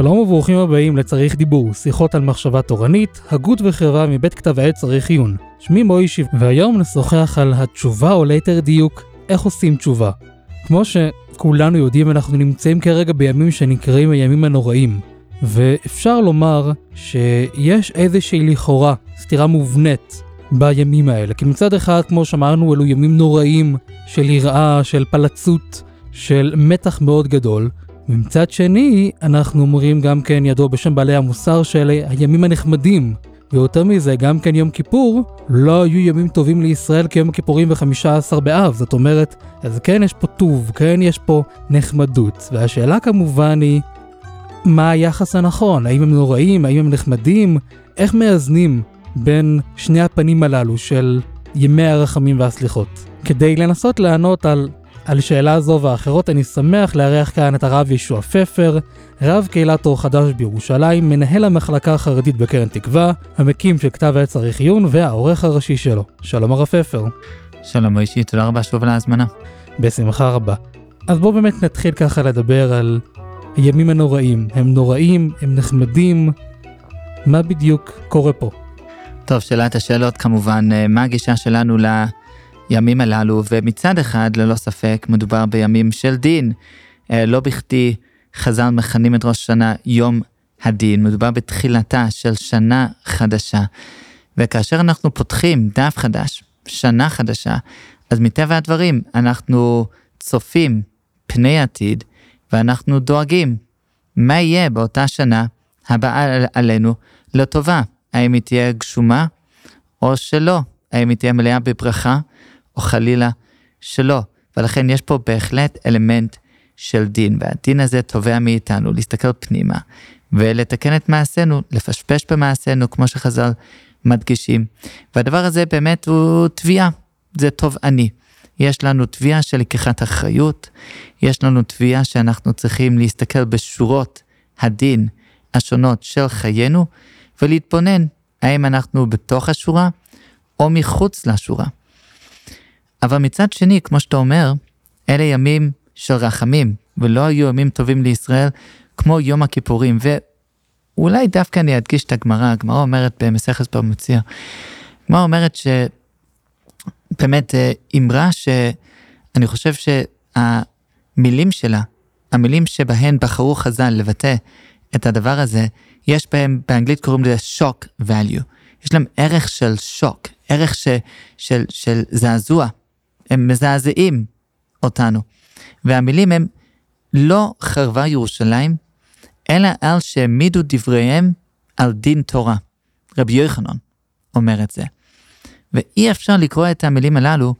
שלום וברוכים הבאים לצריך דיבור, שיחות על מחשבה תורנית, הגות וחברה מבית כתב העת צריך עיון. שמי מוישי, והיום נשוחח על התשובה, או ליתר דיוק, איך עושים תשובה. כמו שכולנו יודעים, אנחנו נמצאים כרגע בימים שנקראים הימים הנוראים, ואפשר לומר שיש איזושהי לכאורה סתירה מובנית בימים האלה. כי מצד אחד, כמו שאמרנו, אלו ימים נוראים של יראה, של פלצות, של מתח מאוד גדול. ומצד שני, אנחנו אומרים גם כן ידוע בשם בעלי המוסר של הימים הנחמדים. ויותר מזה, גם כן יום כיפור, לא היו ימים טובים לישראל כיום הכיפורים ו-15 באב. זאת אומרת, אז כן יש פה טוב, כן יש פה נחמדות. והשאלה כמובן היא, מה היחס הנכון? האם הם נוראים? האם הם נחמדים? איך מאזנים בין שני הפנים הללו של ימי הרחמים והסליחות? כדי לנסות לענות על על שאלה זו ואחרות אני שמח לארח כאן את הרב ישוע פפר, רב קהילת אור חדש בירושלים, מנהל המחלקה החרדית בקרן תקווה, המקים של כתב עת צריך עיון והעורך הראשי שלו. שלום הרב פפר. שלום אישי, תודה רבה שוב על ההזמנה. בשמחה רבה. אז בואו באמת נתחיל ככה לדבר על הימים הנוראים. הם נוראים, הם נחמדים, מה בדיוק קורה פה? טוב, שאלת השאלות כמובן, אה, מה הגישה שלנו ל... הימים הללו, ומצד אחד, ללא ספק, מדובר בימים של דין. אה, לא בכדי חז"ל מכנים את ראש השנה יום הדין, מדובר בתחילתה של שנה חדשה. וכאשר אנחנו פותחים דף חדש, שנה חדשה, אז מטבע הדברים אנחנו צופים פני עתיד, ואנחנו דואגים מה יהיה באותה שנה הבאה עלינו לטובה. האם היא תהיה גשומה או שלא? האם היא תהיה מלאה בברכה או חלילה שלא. ולכן יש פה בהחלט אלמנט של דין, והדין הזה תובע מאיתנו להסתכל פנימה ולתקן את מעשינו, לפשפש במעשינו, כמו שחז"ל מדגישים. והדבר הזה באמת הוא תביעה, זה תובעני. יש לנו תביעה של לקיחת אחריות, יש לנו תביעה שאנחנו צריכים להסתכל בשורות הדין השונות של חיינו, ולהתבונן האם אנחנו בתוך השורה או מחוץ לשורה. אבל מצד שני, כמו שאתה אומר, אלה ימים של רחמים, ולא היו ימים טובים לישראל כמו יום הכיפורים. ואולי דווקא אני אדגיש את הגמרא, הגמרא אומרת במסכת פרמוציה, הגמרא אומרת שבאמת אה, אמרה שאני חושב שהמילים שלה, המילים שבהן בחרו חז"ל לבטא את הדבר הזה, יש בהם, באנגלית קוראים לזה shock value. יש להם ערך של שוק, ערך ש, של, של זעזוע. הם מזעזעים אותנו. והמילים הם לא חרבה ירושלים, אלא על שהעמידו דבריהם על דין תורה. רבי יוחנן אומר את זה. ואי אפשר לקרוא את המילים הללו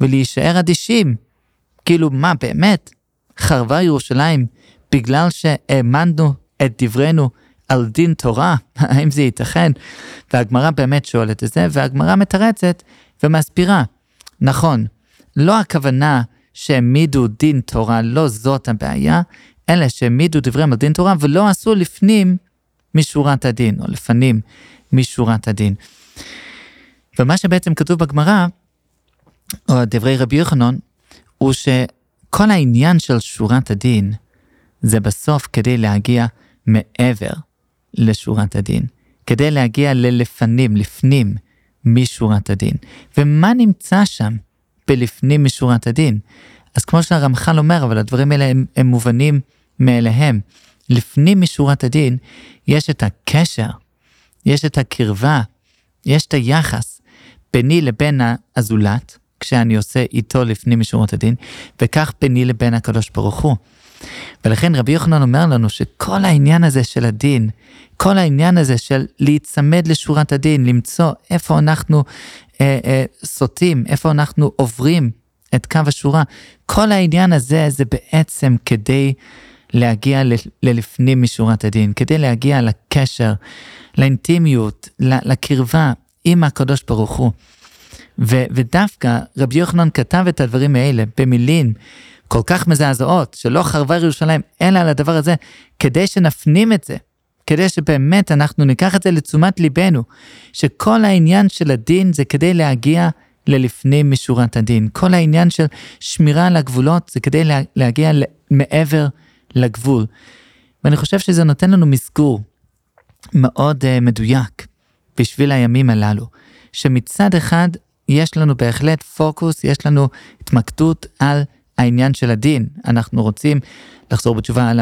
ולהישאר אדישים. כאילו, מה, באמת? חרבה ירושלים בגלל שהאמנו את דברינו על דין תורה? האם זה ייתכן? והגמרא באמת שואלת את זה, והגמרא מתרצת ומסבירה. נכון, לא הכוונה שהעמידו דין תורה, לא זאת הבעיה, אלא שהעמידו דבריהם על דין תורה ולא עשו לפנים משורת הדין, או לפנים משורת הדין. ומה שבעצם כתוב בגמרא, או דברי רבי יוחנן, הוא שכל העניין של שורת הדין, זה בסוף כדי להגיע מעבר לשורת הדין, כדי להגיע ללפנים, לפנים משורת הדין. ומה נמצא שם? בלפנים משורת הדין. אז כמו שהרמח"ל אומר, אבל הדברים האלה הם, הם מובנים מאליהם. לפנים משורת הדין יש את הקשר, יש את הקרבה, יש את היחס ביני לבין הזולת, כשאני עושה איתו לפנים משורת הדין, וכך ביני לבין הקדוש ברוך הוא. ולכן רבי יוחנן אומר לנו שכל העניין הזה של הדין, כל העניין הזה של להיצמד לשורת הדין, למצוא איפה אנחנו אה, אה, סוטים, איפה אנחנו עוברים את קו השורה, כל העניין הזה זה בעצם כדי להגיע ללפנים משורת הדין, כדי להגיע לקשר, לאינטימיות, לקרבה עם הקדוש ברוך הוא. ו, ודווקא רבי יוחנן כתב את הדברים האלה במילים כל כך מזעזעות, שלא חרבה ירושלים, אלא על הדבר הזה, כדי שנפנים את זה, כדי שבאמת אנחנו ניקח את זה לתשומת ליבנו, שכל העניין של הדין זה כדי להגיע ללפנים משורת הדין. כל העניין של שמירה על הגבולות זה כדי להגיע מעבר לגבול. ואני חושב שזה נותן לנו מסגור מאוד uh, מדויק בשביל הימים הללו, שמצד אחד יש לנו בהחלט פוקוס, יש לנו התמקדות על העניין של הדין. אנחנו רוצים לחזור בתשובה על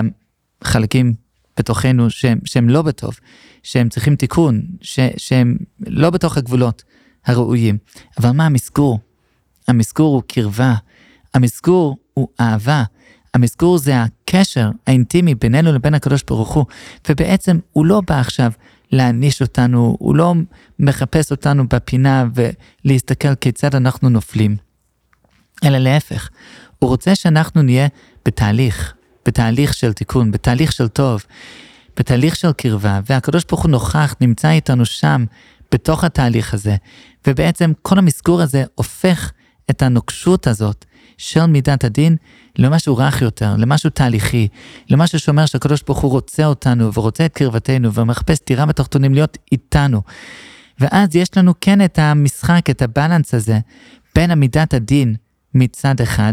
החלקים בתוכנו שהם, שהם לא בטוב, שהם צריכים תיקון, ש, שהם לא בתוך הגבולות הראויים. אבל מה המסגור? המסגור הוא קרבה, המסגור הוא אהבה, המסגור זה הקשר האינטימי בינינו לבין הקדוש ברוך הוא, ובעצם הוא לא בא עכשיו להעניש אותנו, הוא לא מחפש אותנו בפינה ולהסתכל כיצד אנחנו נופלים, אלא להפך, הוא רוצה שאנחנו נהיה בתהליך, בתהליך של תיקון, בתהליך של טוב, בתהליך של קרבה, והקדוש ברוך הוא נוכח, נמצא איתנו שם, בתוך התהליך הזה, ובעצם כל המסגור הזה הופך את הנוקשות הזאת של מידת הדין למשהו רך יותר, למשהו תהליכי, למשהו שאומר שהקדוש ברוך הוא רוצה אותנו ורוצה את קרבתנו ומחפש טירה בתחתונים להיות איתנו. ואז יש לנו כן את המשחק, את הבלנס הזה, בין המידת הדין מצד אחד,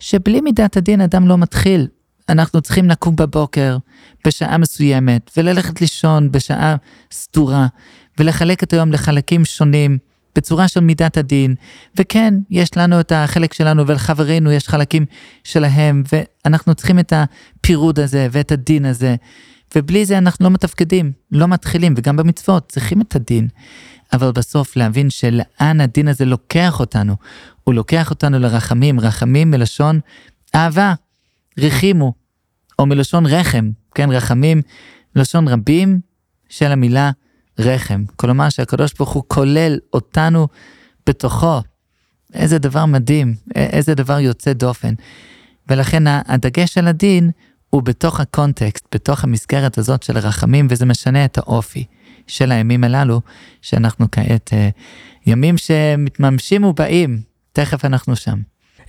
שבלי מידת הדין אדם לא מתחיל. אנחנו צריכים לקום בבוקר בשעה מסוימת וללכת לישון בשעה סדורה ולחלק את היום לחלקים שונים בצורה של מידת הדין, וכן, יש לנו את החלק שלנו ולחברינו יש חלקים שלהם, ואנחנו צריכים את הפירוד הזה ואת הדין הזה, ובלי זה אנחנו לא מתפקדים, לא מתחילים, וגם במצוות צריכים את הדין. אבל בסוף להבין שלאן הדין הזה לוקח אותנו. הוא לוקח אותנו לרחמים, רחמים מלשון אהבה, רחימו, או מלשון רחם, כן, רחמים, מלשון רבים של המילה רחם. כלומר שהקדוש ברוך הוא כולל אותנו בתוכו. איזה דבר מדהים, איזה דבר יוצא דופן. ולכן הדגש של הדין הוא בתוך הקונטקסט, בתוך המסגרת הזאת של הרחמים, וזה משנה את האופי של הימים הללו, שאנחנו כעת אה, ימים שמתממשים ובאים, תכף אנחנו שם.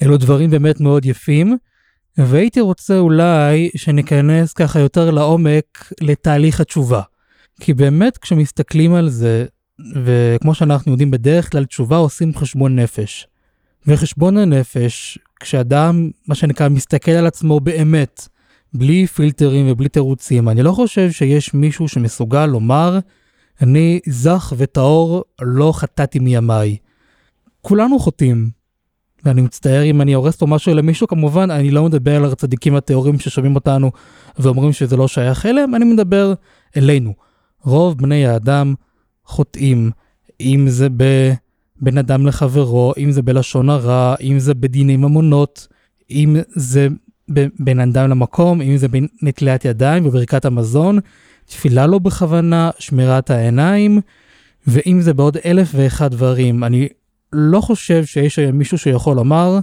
אלו דברים באמת מאוד יפים, והייתי רוצה אולי שניכנס ככה יותר לעומק לתהליך התשובה. כי באמת כשמסתכלים על זה, וכמו שאנחנו יודעים בדרך כלל תשובה עושים חשבון נפש. וחשבון הנפש, כשאדם, מה שנקרא, מסתכל על עצמו באמת, בלי פילטרים ובלי תירוצים, אני לא חושב שיש מישהו שמסוגל לומר, אני זך וטהור, לא חטאתי מימיי. כולנו חוטאים. ואני מצטער אם אני הורס פה משהו למישהו, כמובן, אני לא מדבר על הצדיקים הטהורים ששומעים אותנו ואומרים שזה לא שייך אליהם, אני מדבר אלינו. רוב בני האדם חוטאים, אם זה בין אדם לחברו, אם זה בלשון הרע, אם זה בדיני ממונות, אם זה בין אדם למקום, אם זה בנטילת ידיים וברכת המזון, תפילה לא בכוונה, שמירת העיניים, ואם זה בעוד אלף ואחד דברים. אני לא חושב שיש היום מישהו שיכול לומר,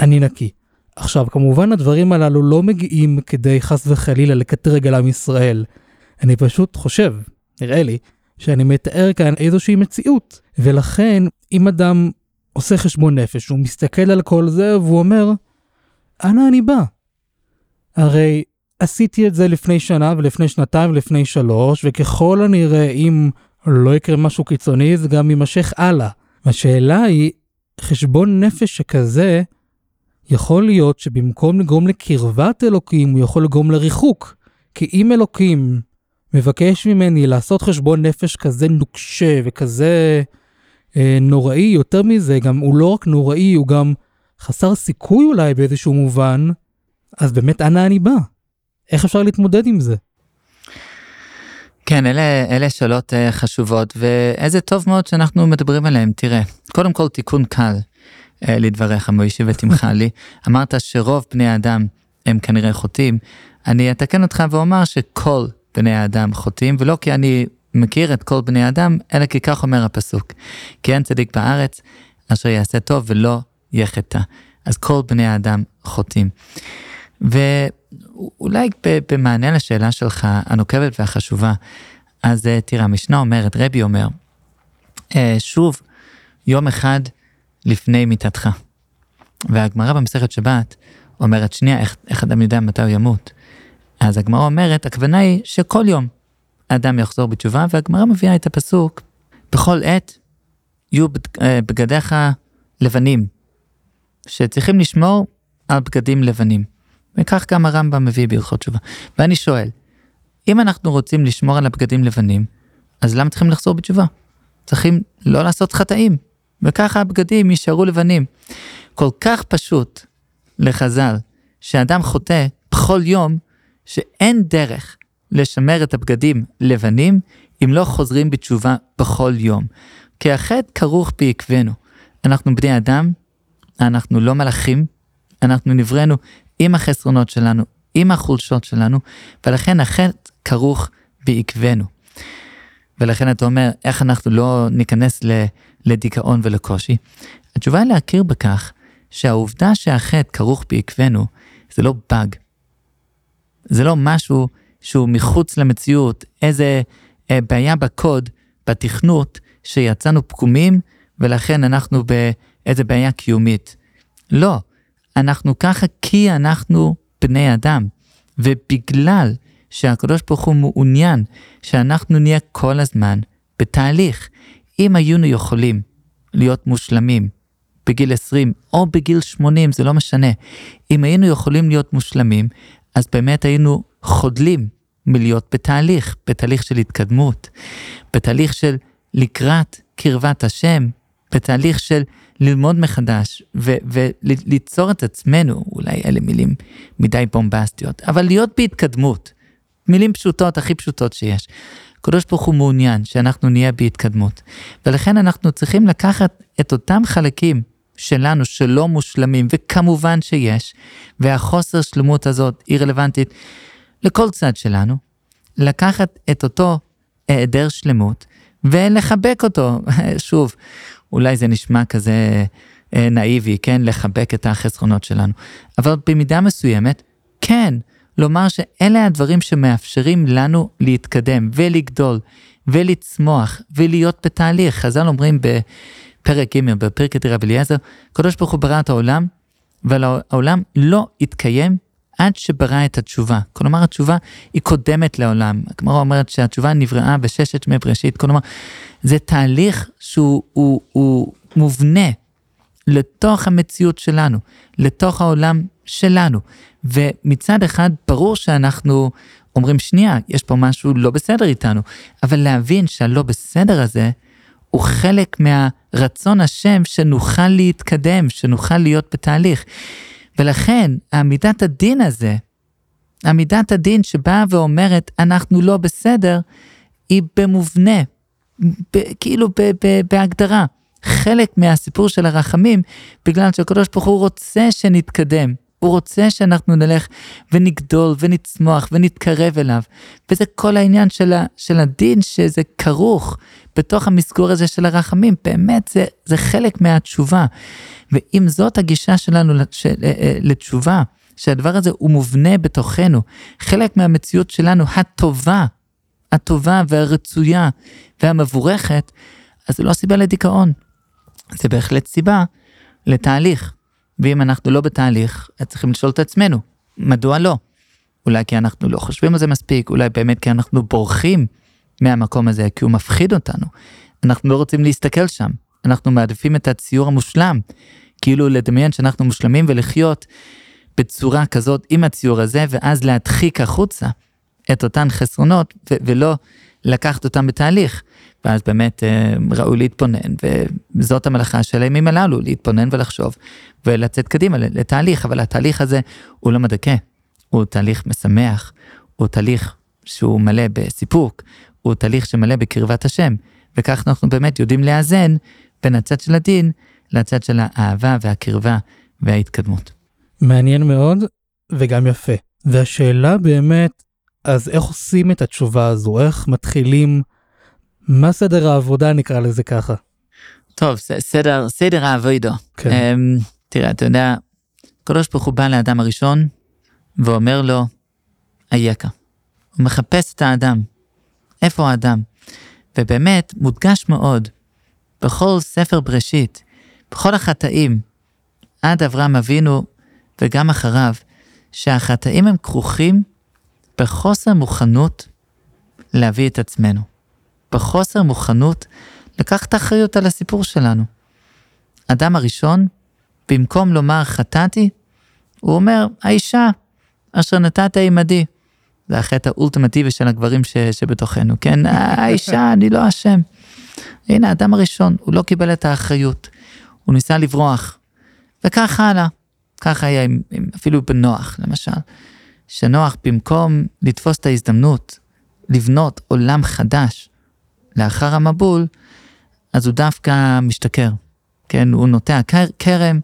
אני נקי. עכשיו, כמובן הדברים הללו לא מגיעים כדי חס וחלילה לקטרג על עם ישראל. אני פשוט חושב, נראה לי, שאני מתאר כאן איזושהי מציאות. ולכן, אם אדם עושה חשבון נפש, הוא מסתכל על כל זה והוא אומר, אנה אני בא? הרי עשיתי את זה לפני שנה ולפני שנתיים ולפני שלוש, וככל הנראה, אם לא יקרה משהו קיצוני, זה גם יימשך הלאה. והשאלה היא, חשבון נפש שכזה, יכול להיות שבמקום לגרום לקרבת אלוקים, הוא יכול לגרום לריחוק. כי אם אלוקים מבקש ממני לעשות חשבון נפש כזה נוקשה וכזה אה, נוראי, יותר מזה, גם הוא לא רק נוראי, הוא גם חסר סיכוי אולי באיזשהו מובן, אז באמת אנה אני בא? איך אפשר להתמודד עם זה? כן, אלה, אלה שאלות uh, חשובות, ואיזה טוב מאוד שאנחנו מדברים עליהן. תראה, קודם כל תיקון קל uh, לדבריך, מוישי ותמחה לי. אמרת שרוב בני האדם הם כנראה חוטאים. אני אתקן אותך ואומר שכל בני האדם חוטאים, ולא כי אני מכיר את כל בני האדם, אלא כי כך אומר הפסוק. כי אין צדיק בארץ אשר יעשה טוב ולא יחטא. אז כל בני האדם חוטאים. ואולי במענה לשאלה שלך, הנוקבת והחשובה, אז אה, תראה, המשנה אומרת, רבי אומר, אה, שוב, יום אחד לפני מיתתך. והגמרא במסכת שבת אומרת, שנייה, איך, איך אדם יודע מתי הוא ימות? אז הגמרא אומרת, הכוונה היא שכל יום האדם יחזור בתשובה, והגמרא מביאה את הפסוק, בכל עת יהיו אה, בגדיך לבנים, שצריכים לשמור על בגדים לבנים. וכך גם הרמב"ם מביא בהלכות תשובה. ואני שואל, אם אנחנו רוצים לשמור על הבגדים לבנים, אז למה צריכים לחזור בתשובה? צריכים לא לעשות חטאים, וככה הבגדים יישארו לבנים. כל כך פשוט לחז"ל, שאדם חוטא בכל יום, שאין דרך לשמר את הבגדים לבנים אם לא חוזרים בתשובה בכל יום. כי החטא כרוך בעקבנו. אנחנו בני אדם, אנחנו לא מלאכים, אנחנו נבראנו עם החסרונות שלנו, עם החולשות שלנו, ולכן החטא כרוך בעקבנו. ולכן אתה אומר, איך אנחנו לא ניכנס לדיכאון ולקושי? התשובה היא להכיר בכך שהעובדה שהחטא כרוך בעקבנו, זה לא באג. זה לא משהו שהוא מחוץ למציאות, איזה אה, בעיה בקוד, בתכנות, שיצאנו פגומים, ולכן אנחנו באיזה בעיה קיומית. לא, אנחנו ככה כי אנחנו בני אדם, ובגלל שהקדוש ברוך הוא מעוניין שאנחנו נהיה כל הזמן בתהליך. אם היינו יכולים להיות מושלמים בגיל 20 או בגיל 80, זה לא משנה. אם היינו יכולים להיות מושלמים, אז באמת היינו חודלים מלהיות בתהליך, בתהליך של התקדמות, בתהליך של לקראת קרבת השם, בתהליך של ללמוד מחדש וליצור את עצמנו, אולי אלה מילים מדי בומבסטיות, אבל להיות בהתקדמות. מילים פשוטות, הכי פשוטות שיש. הקדוש ברוך הוא מעוניין שאנחנו נהיה בהתקדמות. ולכן אנחנו צריכים לקחת את אותם חלקים שלנו שלא מושלמים, וכמובן שיש, והחוסר שלמות הזאת היא רלוונטית לכל צד שלנו, לקחת את אותו היעדר שלמות ולחבק אותו. שוב, אולי זה נשמע כזה אה, נאיבי, כן? לחבק את החסרונות שלנו. אבל במידה מסוימת, כן, לומר שאלה הדברים שמאפשרים לנו להתקדם ולגדול ולצמוח ולהיות בתהליך. חז"ל אומרים בפרק ג' בפרק רבי אליעזר, הקדוש ברוך הוא ברא את העולם, אבל העולם לא התקיים עד שברא את התשובה. כלומר, התשובה היא קודמת לעולם. הגמרא אומרת שהתשובה נבראה בששת מי בראשית. כלומר, זה תהליך שהוא הוא, הוא מובנה לתוך המציאות שלנו, לתוך העולם שלנו. ומצד אחד, ברור שאנחנו אומרים, שנייה, יש פה משהו לא בסדר איתנו, אבל להבין שהלא בסדר הזה, הוא חלק מהרצון השם שנוכל להתקדם, שנוכל להיות בתהליך. ולכן, עמידת הדין הזה, עמידת הדין שבאה ואומרת, אנחנו לא בסדר, היא במובנה, ב- כאילו ב- ב- בהגדרה, חלק מהסיפור של הרחמים, בגלל שהקדוש ברוך הוא רוצה שנתקדם. הוא רוצה שאנחנו נלך ונגדול ונצמוח ונתקרב אליו. וזה כל העניין של, ה, של הדין שזה כרוך בתוך המסגור הזה של הרחמים. באמת זה, זה חלק מהתשובה. ואם זאת הגישה שלנו אה, אה, לתשובה, שהדבר הזה הוא מובנה בתוכנו, חלק מהמציאות שלנו הטובה, הטובה והרצויה והמבורכת, אז זה לא סיבה לדיכאון. זה בהחלט סיבה לתהליך. ואם אנחנו לא בתהליך, אז צריכים לשאול את עצמנו, מדוע לא? אולי כי אנחנו לא חושבים על זה מספיק, אולי באמת כי אנחנו בורחים מהמקום הזה, כי הוא מפחיד אותנו. אנחנו לא רוצים להסתכל שם, אנחנו מעדיפים את הציור המושלם, כאילו לדמיין שאנחנו מושלמים ולחיות בצורה כזאת עם הציור הזה, ואז להדחיק החוצה את אותן חסרונות, ו- ולא לקחת אותם בתהליך. ואז באמת אה, ראוי להתבונן, וזאת המלאכה של הימים הללו, להתבונן ולחשוב, ולצאת קדימה לתהליך, אבל התהליך הזה הוא לא מדכא, הוא תהליך משמח, הוא תהליך שהוא מלא בסיפוק, הוא תהליך שמלא בקרבת השם, וכך אנחנו באמת יודעים לאזן בין הצד של הדין לצד של האהבה והקרבה וההתקדמות. מעניין מאוד וגם יפה. והשאלה באמת, אז איך עושים את התשובה הזו? איך מתחילים מה סדר העבודה נקרא לזה ככה? טוב, סדר, סדר העבודה. כן. Um, תראה, אתה יודע, הקדוש ברוך הוא בא לאדם הראשון ואומר לו, אייכה. הוא מחפש את האדם. איפה האדם? ובאמת, מודגש מאוד, בכל ספר בראשית, בכל החטאים, עד אברהם אבינו וגם אחריו, שהחטאים הם כרוכים בחוסר מוכנות להביא את עצמנו. בחוסר מוכנות לקחת אחריות על הסיפור שלנו. אדם הראשון, במקום לומר חטאתי, הוא אומר, האישה, אשר נתת עמדי. זה החטא האולטימטיבי של הגברים ש, שבתוכנו, כן? האישה, אני לא אשם. הנה, האדם הראשון, הוא לא קיבל את האחריות. הוא ניסה לברוח. וכך הלאה. ככה היה עם, עם, אפילו בנוח, למשל. שנוח, במקום לתפוס את ההזדמנות לבנות עולם חדש לאחר המבול, אז הוא דווקא משתכר. כן, הוא נוטע כרם,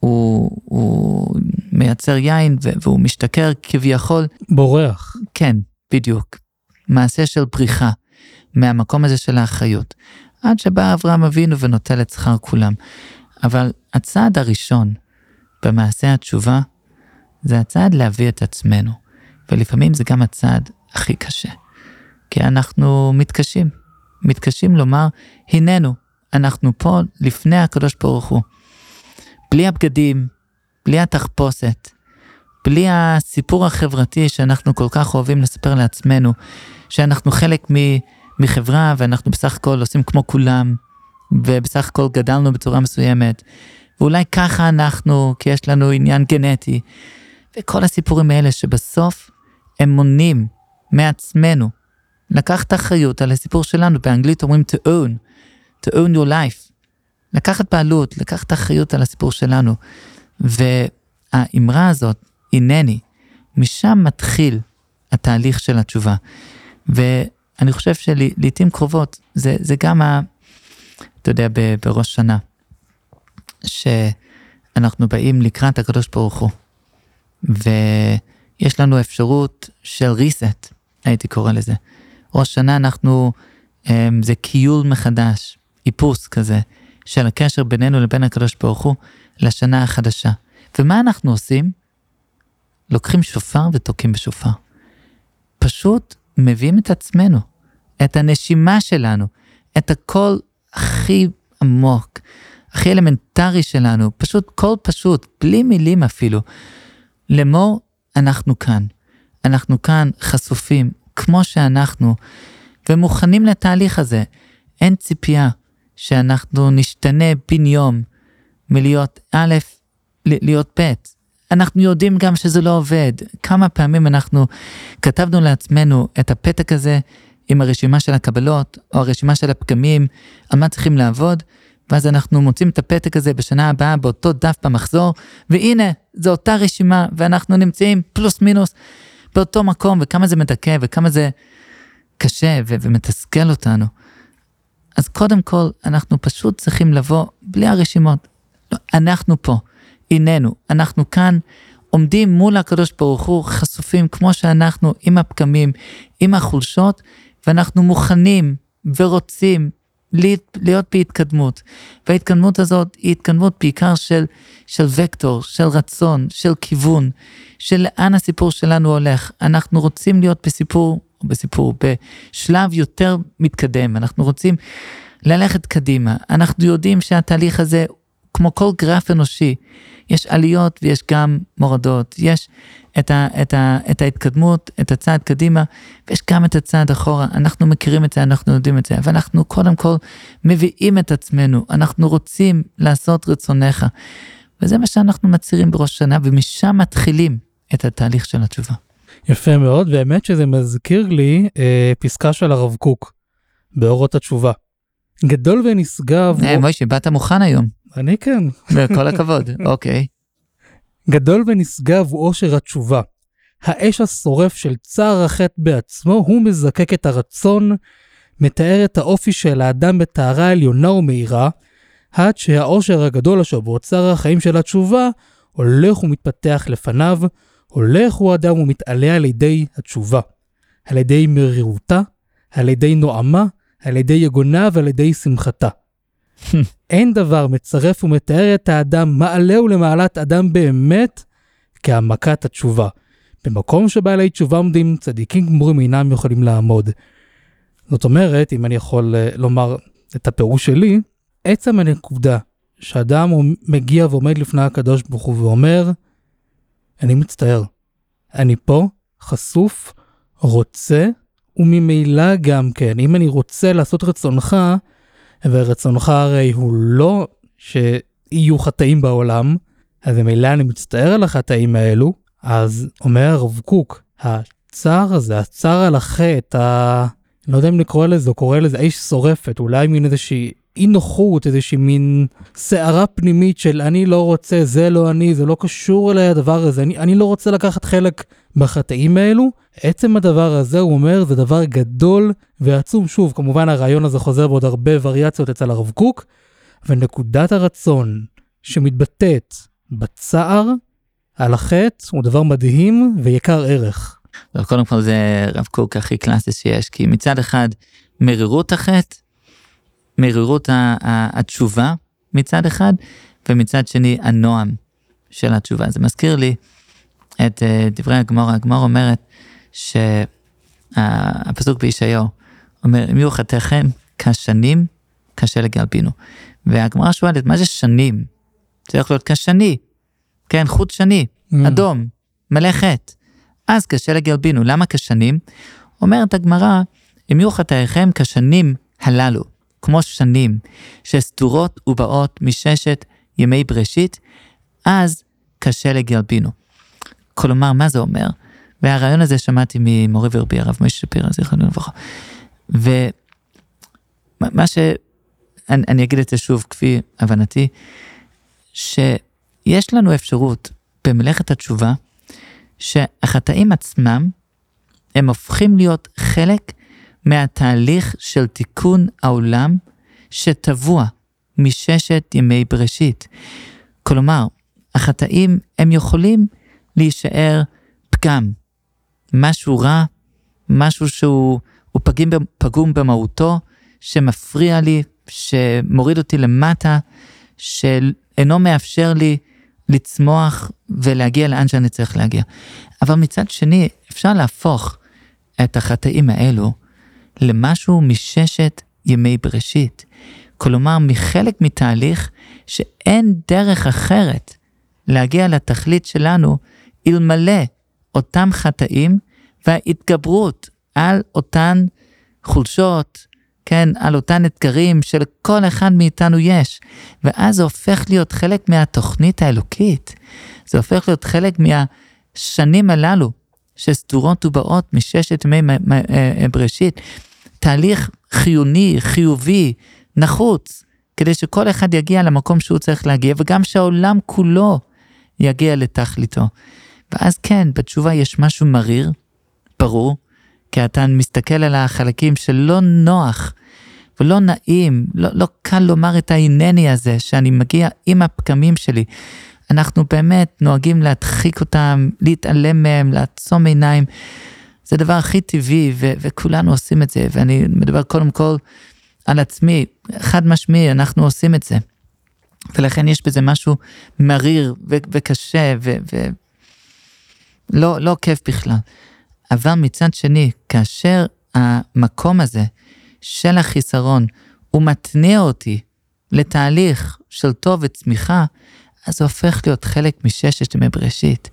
הוא, הוא מייצר יין והוא משתכר כביכול. בורח. כן, בדיוק. מעשה של בריחה מהמקום הזה של האחריות. עד שבא אברהם אבינו ונוטל את שכר כולם. אבל הצעד הראשון במעשה התשובה זה הצעד להביא את עצמנו. ולפעמים זה גם הצעד הכי קשה. כי אנחנו מתקשים. מתקשים לומר, הננו, אנחנו פה לפני הקדוש ברוך הוא. בלי הבגדים, בלי התחפושת, בלי הסיפור החברתי שאנחנו כל כך אוהבים לספר לעצמנו, שאנחנו חלק מחברה ואנחנו בסך הכל עושים כמו כולם, ובסך הכל גדלנו בצורה מסוימת, ואולי ככה אנחנו, כי יש לנו עניין גנטי, וכל הסיפורים האלה שבסוף הם מונים מעצמנו לקחת אחריות על הסיפור שלנו, באנגלית אומרים to own, to own your life. לקחת בעלות, לקחת אחריות על הסיפור שלנו. והאמרה הזאת, הנני, משם מתחיל התהליך של התשובה. ואני חושב שלעיתים קרובות, זה, זה גם, ה, אתה יודע, בראש שנה, שאנחנו באים לקראת הקדוש ברוך הוא, ויש לנו אפשרות של reset, הייתי קורא לזה. ראש שנה אנחנו, אמ, זה כיול מחדש, איפוס כזה, של הקשר בינינו לבין הקדוש ברוך הוא לשנה החדשה. ומה אנחנו עושים? לוקחים שופר ותוקעים בשופר. פשוט מביאים את עצמנו, את הנשימה שלנו, את הקול הכי עמוק, הכי אלמנטרי שלנו, פשוט קול פשוט, בלי מילים אפילו. לאמור, אנחנו כאן. אנחנו כאן חשופים, כמו שאנחנו, ומוכנים לתהליך הזה. אין ציפייה שאנחנו נשתנה בן יום מלהיות א', להיות ב'. אנחנו יודעים גם שזה לא עובד. כמה פעמים אנחנו כתבנו לעצמנו את הפתק הזה עם הרשימה של הקבלות, או הרשימה של הפגמים, על מה צריכים לעבוד, ואז אנחנו מוצאים את הפתק הזה בשנה הבאה באותו דף במחזור, והנה, זו אותה רשימה, ואנחנו נמצאים פלוס מינוס באותו מקום, וכמה זה מדכא, וכמה זה קשה ו- ומתסכל אותנו. אז קודם כל, אנחנו פשוט צריכים לבוא בלי הרשימות. לא, אנחנו פה, הננו, אנחנו כאן, עומדים מול הקדוש ברוך הוא, חשופים כמו שאנחנו, עם הפגמים, עם החולשות, ואנחנו מוכנים ורוצים להיות בהתקדמות. וההתקדמות הזאת היא התקדמות בעיקר של, של וקטור, של רצון, של כיוון, של לאן הסיפור שלנו הולך. אנחנו רוצים להיות בסיפור, בסיפור, בשלב יותר מתקדם, אנחנו רוצים ללכת קדימה. אנחנו יודעים שהתהליך הזה, כמו כל גרף אנושי, יש עליות ויש גם מורדות, יש את, ה, את, ה, את ההתקדמות, את הצעד קדימה, ויש גם את הצעד אחורה. אנחנו מכירים את זה, אנחנו יודעים את זה, אבל אנחנו קודם כל מביאים את עצמנו, אנחנו רוצים לעשות רצונך. וזה מה שאנחנו מצהירים בראש שנה, ומשם מתחילים את התהליך של התשובה. יפה מאוד, באמת שזה מזכיר לי אה, פסקה של הרב קוק באורות התשובה. גדול ונשגב. אה, מוישה, באת מוכן היום. אני כן. כל הכבוד, אוקיי. גדול ונשגב הוא עושר התשובה. האש השורף של צער החטא בעצמו, הוא מזקק את הרצון, מתאר את האופי של האדם בטהרה עליונה ומהירה, עד שהעושר הגדול אשר באוצר החיים של התשובה, הולך ומתפתח לפניו, הולך הוא אדם ומתעלה על ידי התשובה. על ידי מרירותה, על ידי נועמה, על ידי יגונה ועל ידי שמחתה. אין דבר מצרף ומתאר את האדם מעלה ולמעלת אדם באמת כהעמקת התשובה. במקום שבעלי תשובה עומדים, צדיקים גמורים אינם יכולים לעמוד. זאת אומרת, אם אני יכול אה, לומר את הפירוש שלי, עצם הנקודה שאדם מגיע ועומד לפני הקדוש ברוך הוא ואומר, אני מצטער, אני פה, חשוף, רוצה, וממילא גם כן, אם אני רוצה לעשות רצונך, ורצונך הרי הוא לא שיהיו חטאים בעולם, אז ממילא אני מצטער על החטאים האלו, אז אומר הרב קוק, הצער הזה, הצער על החטא, ה... לא יודע אם לקרוא לזה, הוא קורא לזה האיש שורפת, אולי מין איזושהי אי נוחות, איזושהי מין סערה פנימית של אני לא רוצה, זה לא אני, זה לא קשור אליי הדבר הזה, אני, אני לא רוצה לקחת חלק בחטאים האלו. עצם הדבר הזה, הוא אומר, זה דבר גדול ועצום. שוב, כמובן הרעיון הזה חוזר בעוד הרבה וריאציות אצל הרב קוק, ונקודת הרצון שמתבטאת בצער על החטא הוא דבר מדהים ויקר ערך. קודם כל זה רב קוק הכי קלאסי שיש, כי מצד אחד מרירות החטא, מרירות התשובה מצד אחד, ומצד שני הנועם של התשובה. זה מזכיר לי את אה, דברי הגמור, הגמור אומרת שהפסוק בישעיהו אומר, אם יהיו חטאיכם כשנים, קשה לגלבינו. והגמרא שואלת, מה זה שנים? זה יכול להיות כשני, כן, חוט שני, mm. אדום, מלא חטא. אז קשה לגלבינו. למה כשנים? אומרת הגמרא, אם יהיו חטאיכם כשנים הללו, כמו שנים שסתורות ובאות מששת ימי בראשית, אז קשה לגלבינו. כלומר, מה זה אומר? והרעיון הזה שמעתי ממורי ורבי הרב משה שפירא, זיכרונו לברכה. ומה ש... אני, אני אגיד את זה שוב כפי הבנתי, שיש לנו אפשרות במלאכת התשובה, שהחטאים עצמם, הם הופכים להיות חלק מהתהליך של תיקון העולם שטבוע מששת ימי בראשית. כלומר, החטאים הם יכולים להישאר פגם, משהו רע, משהו שהוא פגים, פגום במהותו, שמפריע לי, שמוריד אותי למטה, שאינו מאפשר לי לצמוח ולהגיע לאן שאני צריך להגיע. אבל מצד שני, אפשר להפוך את החטאים האלו למשהו מששת ימי בראשית. כלומר, מחלק מתהליך שאין דרך אחרת להגיע לתכלית שלנו אלמלא אותם חטאים וההתגברות על אותן חולשות, כן, על אותן אתגרים שלכל אחד מאיתנו יש. ואז זה הופך להיות חלק מהתוכנית האלוקית. זה הופך להיות חלק מהשנים הללו שסדורות ובאות מששת ימי אה, בראשית. תהליך חיוני, חיובי, נחוץ, כדי שכל אחד יגיע למקום שהוא צריך להגיע, וגם שהעולם כולו יגיע לתכליתו. ואז כן, בתשובה יש משהו מריר, ברור, כי אתה מסתכל על החלקים שלא נוח ולא נעים, לא, לא קל לומר את ההנני הזה, שאני מגיע עם הפגמים שלי. אנחנו באמת נוהגים להדחיק אותם, להתעלם מהם, לעצום עיניים. זה הדבר הכי טבעי, ו- וכולנו עושים את זה, ואני מדבר קודם כל על עצמי, חד משמעי, אנחנו עושים את זה. ולכן יש בזה משהו מריר ו- וקשה, ו- ו- לא, לא כיף בכלל. אבל מצד שני, כאשר המקום הזה של החיסרון, הוא מתניע אותי לתהליך של טוב וצמיחה, אז זה הופך להיות חלק מששת ימי בראשית.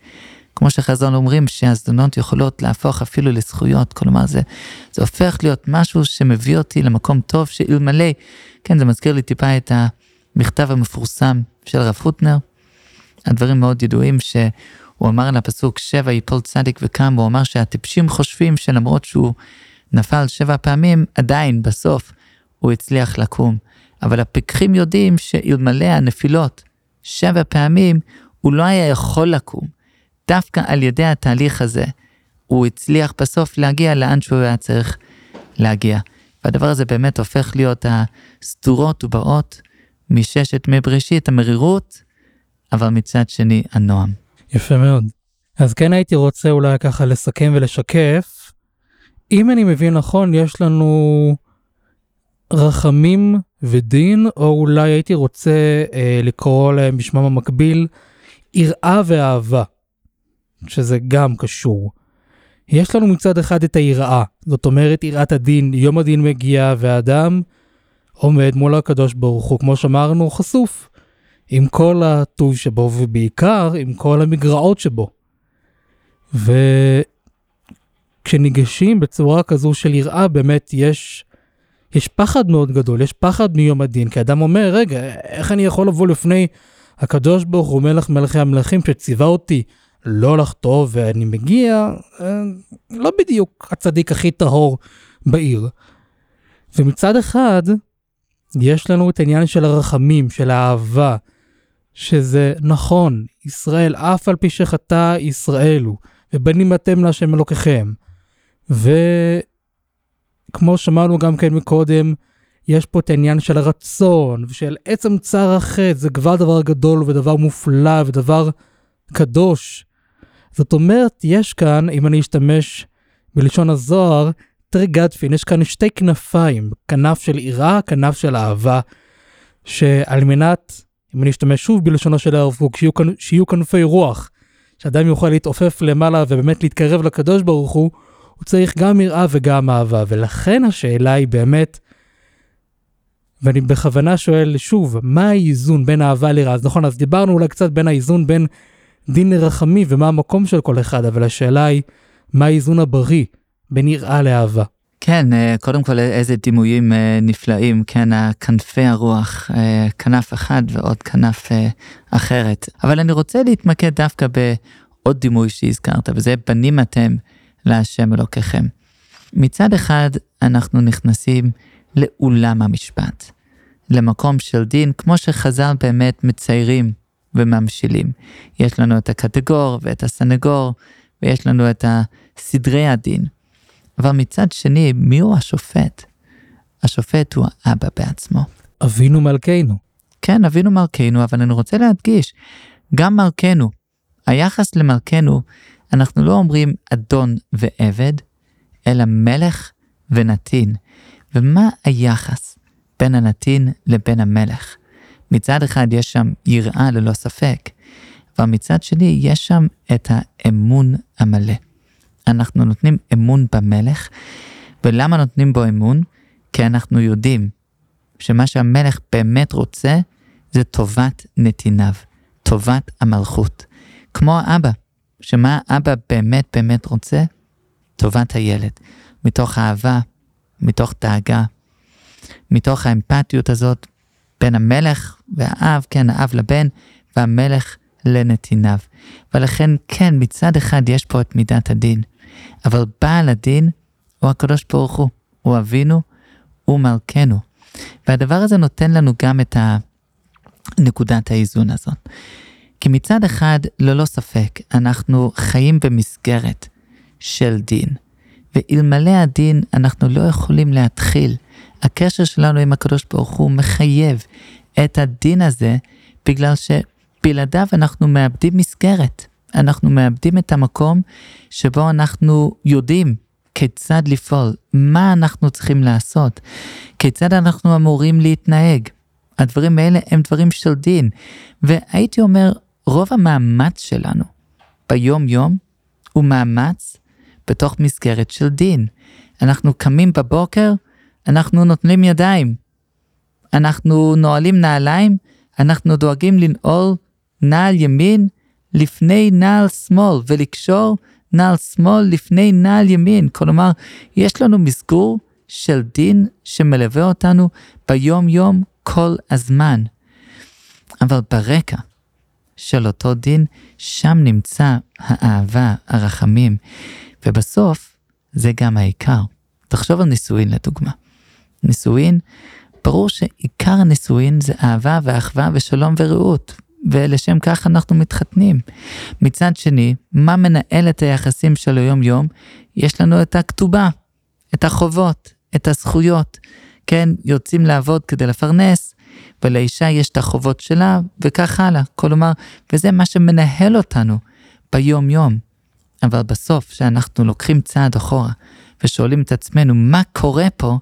כמו שחזון אומרים שהזדונות יכולות להפוך אפילו לזכויות, כלומר זה, זה הופך להיות משהו שמביא אותי למקום טוב שאלמלא, כן זה מזכיר לי טיפה את המכתב המפורסם של הרב הוטנר, הדברים מאוד ידועים שהוא אמר על הפסוק שבע יפול צדיק וקם, הוא אמר שהטיפשים חושבים שלמרות שהוא נפל שבע פעמים, עדיין בסוף הוא הצליח לקום. אבל הפיקחים יודעים שאלמלא הנפילות שבע פעמים, הוא לא היה יכול לקום. דווקא על ידי התהליך הזה, הוא הצליח בסוף להגיע לאן שהוא היה צריך להגיע. והדבר הזה באמת הופך להיות הסדורות ובאות מששת מי בראשית, המרירות, אבל מצד שני, הנועם. יפה מאוד. אז כן הייתי רוצה אולי ככה לסכם ולשקף. אם אני מבין נכון, יש לנו רחמים ודין, או אולי הייתי רוצה אה, לקרוא להם בשמם המקביל, יראה ואהבה. שזה גם קשור. יש לנו מצד אחד את היראה, זאת אומרת יראת הדין, יום הדין מגיע והאדם עומד מול הקדוש ברוך הוא, כמו שאמרנו, חשוף. עם כל הטוב שבו ובעיקר עם כל המגרעות שבו. וכשניגשים בצורה כזו של יראה באמת יש, יש פחד מאוד גדול, יש פחד מיום הדין, כי אדם אומר רגע איך אני יכול לבוא לפני הקדוש ברוך הוא מלך מלכי המלכים שציווה אותי לא לחטוא, ואני מגיע, אה, לא בדיוק הצדיק הכי טהור בעיר. ומצד אחד, יש לנו את העניין של הרחמים, של האהבה, שזה נכון, ישראל, אף על פי שחטא ישראל הוא, ובנים אתם להשם אלוקיכם. וכמו שמענו גם כן מקודם, יש פה את העניין של הרצון, ושל עצם צער החטא, זה כבר דבר גדול ודבר מופלא ודבר קדוש. זאת אומרת, יש כאן, אם אני אשתמש בלשון הזוהר, טריגדפין, יש כאן שתי כנפיים, כנף של יראה, כנף של אהבה, שעל מנת, אם אני אשתמש שוב בלשונו של הרב קוק, שיהיו, שיהיו כנפי רוח, שאדם יוכל להתעופף למעלה ובאמת להתקרב לקדוש ברוך הוא, הוא צריך גם יראה וגם אהבה, ולכן השאלה היא באמת, ואני בכוונה שואל שוב, מה האיזון בין אהבה ליראה? אז נכון, אז דיברנו אולי קצת בין האיזון בין דין לרחמי ומה המקום של כל אחד, אבל השאלה היא, מה האיזון הבריא בין יראה לאהבה? כן, אה, קודם כל איזה דימויים אה, נפלאים, כן, כנפי הרוח, אה, כנף אחד ועוד כנף אחרת. אבל אני רוצה להתמקד דווקא בעוד דימוי שהזכרת, וזה בנים אתם להשם אלוקיכם. מצד אחד, אנחנו נכנסים לאולם המשפט, למקום של דין, כמו שחז"ל באמת מציירים וממשילים. יש לנו את הקטגור ואת הסנגור, ויש לנו את סדרי הדין. אבל מצד שני, מי הוא השופט? השופט הוא האבא בעצמו. אבינו מלכנו. כן, אבינו מלכנו, אבל אני רוצה להדגיש, גם מלכנו, היחס למלכנו, אנחנו לא אומרים אדון ועבד, אלא מלך ונתין. ומה היחס בין הנתין לבין המלך? מצד אחד יש שם יראה ללא ספק, אבל מצד שני יש שם את האמון המלא. אנחנו נותנים אמון במלך, ולמה נותנים בו אמון? כי אנחנו יודעים שמה שהמלך באמת רוצה זה טובת נתיניו, טובת המלכות. כמו האבא, שמה האבא באמת באמת רוצה? טובת הילד, מתוך אהבה, מתוך דאגה, מתוך האמפתיות הזאת בין המלך והאב, כן, האב לבן, והמלך לנתיניו. ולכן, כן, מצד אחד יש פה את מידת הדין, אבל בעל הדין הוא הקדוש ברוך הוא, הוא אבינו, הוא מלכנו. והדבר הזה נותן לנו גם את נקודת האיזון הזאת. כי מצד אחד, ללא ספק, אנחנו חיים במסגרת של דין, ואלמלא הדין אנחנו לא יכולים להתחיל. הקשר שלנו עם הקדוש ברוך הוא מחייב את הדין הזה, בגלל שבלעדיו אנחנו מאבדים מסגרת. אנחנו מאבדים את המקום שבו אנחנו יודעים כיצד לפעול, מה אנחנו צריכים לעשות, כיצד אנחנו אמורים להתנהג. הדברים האלה הם דברים של דין, והייתי אומר, רוב המאמץ שלנו ביום יום הוא מאמץ בתוך מסגרת של דין. אנחנו קמים בבוקר, אנחנו נוטלים ידיים. אנחנו נועלים נעליים, אנחנו דואגים לנעול נעל ימין לפני נעל שמאל ולקשור נעל שמאל לפני נעל ימין. כלומר, יש לנו מסגור של דין שמלווה אותנו ביום יום כל הזמן. אבל ברקע של אותו דין, שם נמצא האהבה, הרחמים, ובסוף זה גם העיקר. תחשוב על נישואין לדוגמה. נישואין, ברור שעיקר הנישואין זה אהבה ואחווה ושלום ורעות, ולשם כך אנחנו מתחתנים. מצד שני, מה מנהל את היחסים של היום-יום? יש לנו את הכתובה, את החובות, את הזכויות. כן, יוצאים לעבוד כדי לפרנס, ולאישה יש את החובות שלה, וכך הלאה. כלומר, וזה מה שמנהל אותנו ביום-יום. אבל בסוף, כשאנחנו לוקחים צעד אחורה ושואלים את עצמנו מה קורה פה,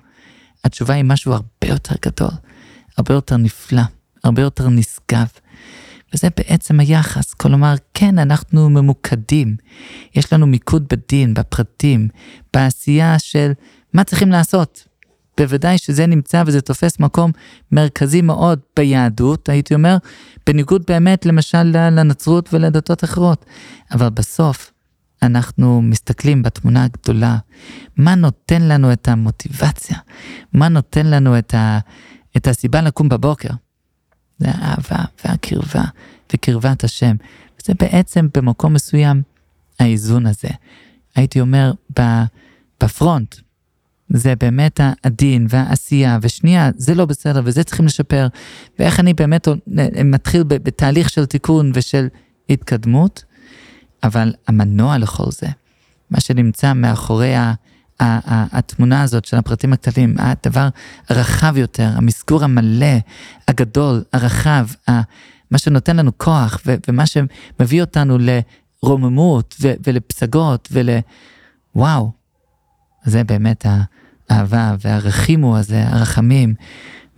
התשובה היא משהו הרבה יותר גדול, הרבה יותר נפלא, הרבה יותר נשגב. וזה בעצם היחס, כלומר, כן, אנחנו ממוקדים. יש לנו מיקוד בדין, בפרטים, בעשייה של מה צריכים לעשות. בוודאי שזה נמצא וזה תופס מקום מרכזי מאוד ביהדות, הייתי אומר, בניגוד באמת למשל לנצרות ולדתות אחרות. אבל בסוף, אנחנו מסתכלים בתמונה הגדולה, מה נותן לנו את המוטיבציה? מה נותן לנו את, ה, את הסיבה לקום בבוקר? זה האהבה והקרבה וקרבת השם. זה בעצם במקום מסוים האיזון הזה. הייתי אומר בפרונט, זה באמת הדין והעשייה, ושנייה, זה לא בסדר וזה צריכים לשפר, ואיך אני באמת מתחיל בתהליך של תיקון ושל התקדמות, אבל המנוע לכל זה, מה שנמצא מאחורי ה... התמונה הזאת של הפרטים הקטנים, הדבר הרחב יותר, המסגור המלא, הגדול, הרחב, מה שנותן לנו כוח ומה שמביא אותנו לרוממות ולפסגות ול... וואו, זה באמת האהבה והרחימו הזה, הרחמים.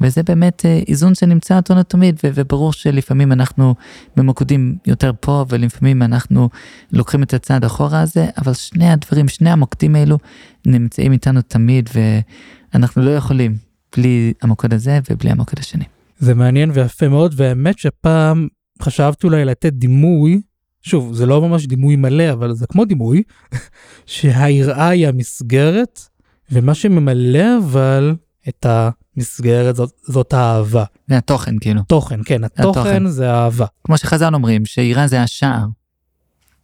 וזה באמת אה, איזון שנמצא אותו תמיד, וברור שלפעמים אנחנו ממוקדים יותר פה, ולפעמים אנחנו לוקחים את הצעד אחורה הזה, אבל שני הדברים, שני המוקדים האלו נמצאים איתנו תמיד, ואנחנו לא יכולים בלי המוקד הזה ובלי המוקד השני. זה מעניין ויפה מאוד, והאמת שפעם חשבתי אולי לתת דימוי, שוב, זה לא ממש דימוי מלא, אבל זה כמו דימוי, שהיראה היא המסגרת, ומה שממלא אבל את המסגרת זאת, זאת האהבה. זה התוכן כאילו. תוכן, כן, התוכן, התוכן. זה האהבה. כמו שחז"ל אומרים, שיראה זה השער.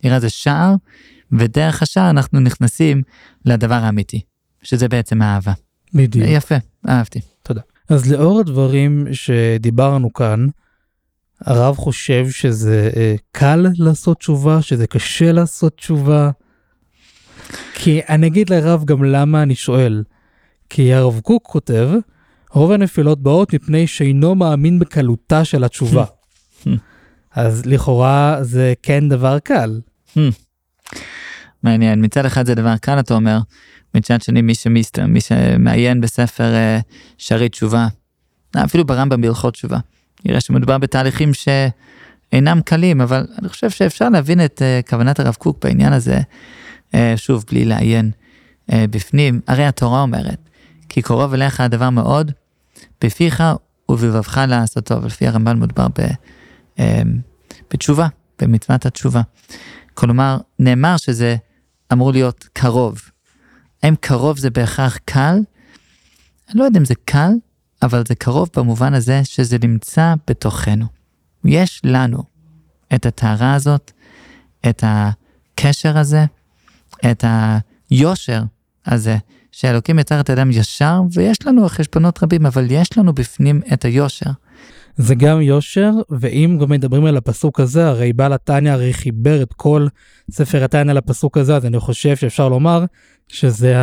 יראה זה שער, ודרך השער אנחנו נכנסים לדבר האמיתי, שזה בעצם האהבה. בדיוק. יפה, אהבתי. תודה. אז לאור הדברים שדיברנו כאן, הרב חושב שזה אה, קל לעשות תשובה, שזה קשה לעשות תשובה. כי אני אגיד לרב גם למה אני שואל. כי הרב קוק כותב, רוב הנפילות באות מפני שאינו מאמין בקלותה של התשובה. אז לכאורה זה כן דבר קל. מעניין, מצד אחד זה דבר קל אתה אומר, מצד שני מי, שמסת, מי שמעיין בספר uh, שערי תשובה, אפילו ברמב"ם בהלכות תשובה, יראה שמדובר בתהליכים שאינם קלים, אבל אני חושב שאפשר להבין את uh, כוונת הרב קוק בעניין הזה, uh, שוב, בלי לעיין בפנים. הרי התורה אומרת, כי קרוב אליך הדבר מאוד, בפיך ובלבבך לעשותו, ולפי הרמב"ן מדובר ב, אה, בתשובה, במצוות התשובה. כלומר, נאמר שזה אמור להיות קרוב. האם קרוב זה בהכרח קל? אני לא יודע אם זה קל, אבל זה קרוב במובן הזה שזה נמצא בתוכנו. יש לנו את הטהרה הזאת, את הקשר הזה, את היושר הזה שאלוקים יצר את האדם ישר, ויש לנו חשבונות רבים, אבל יש לנו בפנים את היושר. זה גם יושר, ואם גם מדברים על הפסוק הזה, הרי בעל התניא הרי חיבר את כל ספר התניא לפסוק הזה, אז אני חושב שאפשר לומר שזה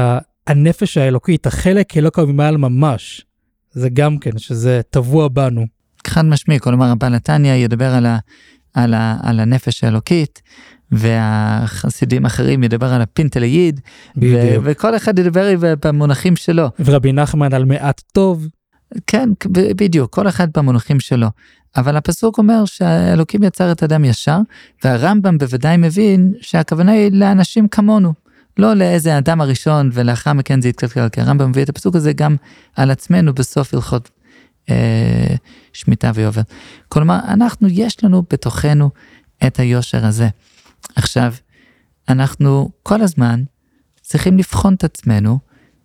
הנפש האלוקית, החלק אלוקה ממעל ממש. זה גם כן, שזה טבוע בנו. חד משמעי, כלומר הבעל התניא ידבר על, ה, על, ה, על הנפש האלוקית, והחסידים אחרים ידבר על הפינטעלע ייד, ו- וכל אחד ידבר במונחים שלו. ורבי נחמן על מעט טוב. כן, בדיוק, כל אחד במונחים שלו. אבל הפסוק אומר שהאלוקים יצר את אדם ישר, והרמב"ם בוודאי מבין שהכוונה היא לאנשים כמונו. לא לאיזה אדם הראשון ולאחר מכן זה יתקלקל, כי הרמב"ם מביא את הפסוק הזה גם על עצמנו בסוף הלכות אה, שמיטה ויובל. כלומר, אנחנו, יש לנו בתוכנו את היושר הזה. עכשיו, אנחנו כל הזמן צריכים לבחון את עצמנו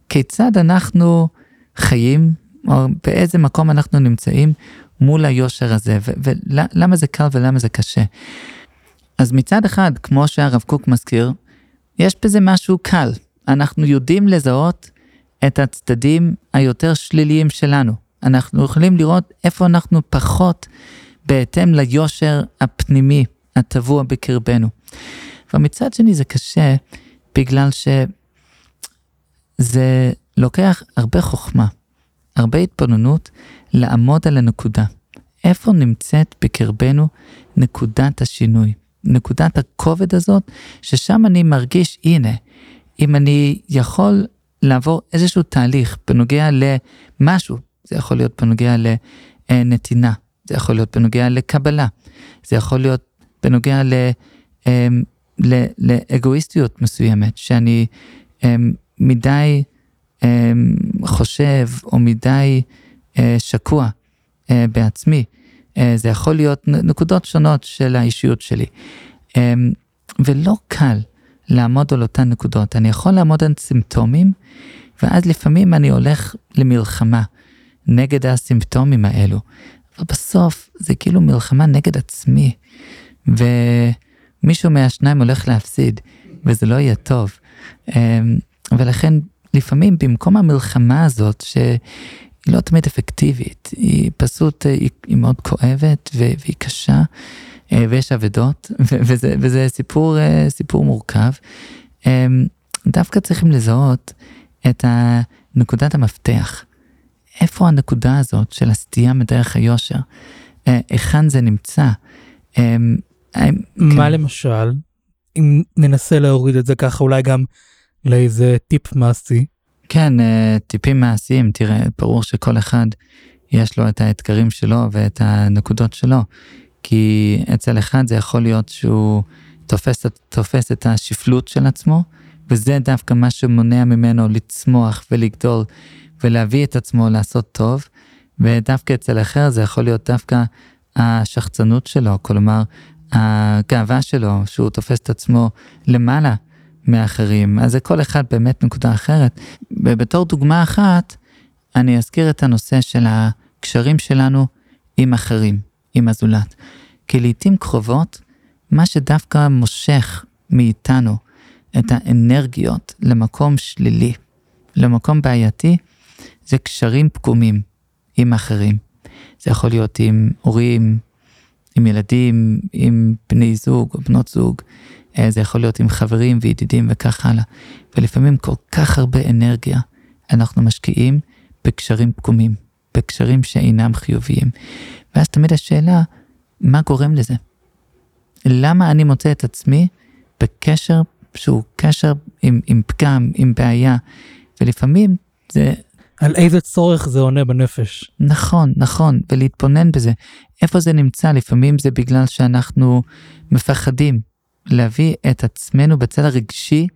כיצד אנחנו חיים, או באיזה מקום אנחנו נמצאים מול היושר הזה, ולמה זה קל ולמה זה קשה. אז מצד אחד, כמו שהרב קוק מזכיר, יש בזה משהו קל. אנחנו יודעים לזהות את הצדדים היותר שליליים שלנו. אנחנו יכולים לראות איפה אנחנו פחות בהתאם ליושר הפנימי הטבוע בקרבנו. ומצד שני זה קשה בגלל שזה לוקח הרבה חוכמה, הרבה התבוננות לעמוד על הנקודה. איפה נמצאת בקרבנו נקודת השינוי, נקודת הכובד הזאת, ששם אני מרגיש, הנה, אם אני יכול לעבור איזשהו תהליך בנוגע למשהו, זה יכול להיות בנוגע לנתינה, זה יכול להיות בנוגע לקבלה, זה יכול להיות בנוגע ל, לאגואיסטיות מסוימת, שאני אמ, מדי אמ, חושב או מדי אה, שקוע אה, בעצמי. אה, זה יכול להיות נקודות שונות של האישיות שלי. ולא קל לעמוד על אותן נקודות. אני יכול לעמוד על סימפטומים, ואז לפעמים אני הולך למלחמה נגד הסימפטומים האלו. אבל בסוף זה כאילו מלחמה נגד עצמי, ומישהו מהשניים הולך להפסיד, וזה לא יהיה טוב. אמ, ולכן לפעמים במקום המלחמה הזאת, שהיא לא תמיד אפקטיבית, היא פשוט, היא, היא מאוד כואבת והיא קשה, אה, ויש אבדות, וזה, וזה סיפור, אה, סיפור מורכב. אמ, דווקא צריכים לזהות את נקודת המפתח. איפה הנקודה הזאת של הסטייה מדרך היושר? אה, היכן זה נמצא? מה כן. למשל, אם ננסה להוריד את זה ככה, אולי גם לאיזה טיפ מעשי? כן, טיפים מעשיים, תראה, ברור שכל אחד יש לו את האתגרים שלו ואת הנקודות שלו. כי אצל אחד זה יכול להיות שהוא תופס, תופס את השפלות של עצמו, וזה דווקא מה שמונע ממנו לצמוח ולגדול ולהביא את עצמו לעשות טוב, ודווקא אצל אחר זה יכול להיות דווקא השחצנות שלו, כלומר הגאווה שלו, שהוא תופס את עצמו למעלה מאחרים, אז זה כל אחד באמת נקודה אחרת. ובתור דוגמה אחת, אני אזכיר את הנושא של הקשרים שלנו עם אחרים. עם הזולת. כי לעיתים קרובות, מה שדווקא מושך מאיתנו את האנרגיות למקום שלילי, למקום בעייתי, זה קשרים פגומים עם אחרים. זה יכול להיות עם הורים, עם ילדים, עם בני זוג או בנות זוג, אה, זה יכול להיות עם חברים וידידים וכך הלאה. ולפעמים כל כך הרבה אנרגיה אנחנו משקיעים בקשרים פגומים, בקשרים שאינם חיוביים. ואז תמיד השאלה, מה גורם לזה? למה אני מוצא את עצמי בקשר שהוא קשר עם, עם פגם, עם בעיה, ולפעמים זה... על איזה צורך זה עונה בנפש. נכון, נכון, ולהתבונן בזה. איפה זה נמצא? לפעמים זה בגלל שאנחנו מפחדים להביא את עצמנו בצד הרגשי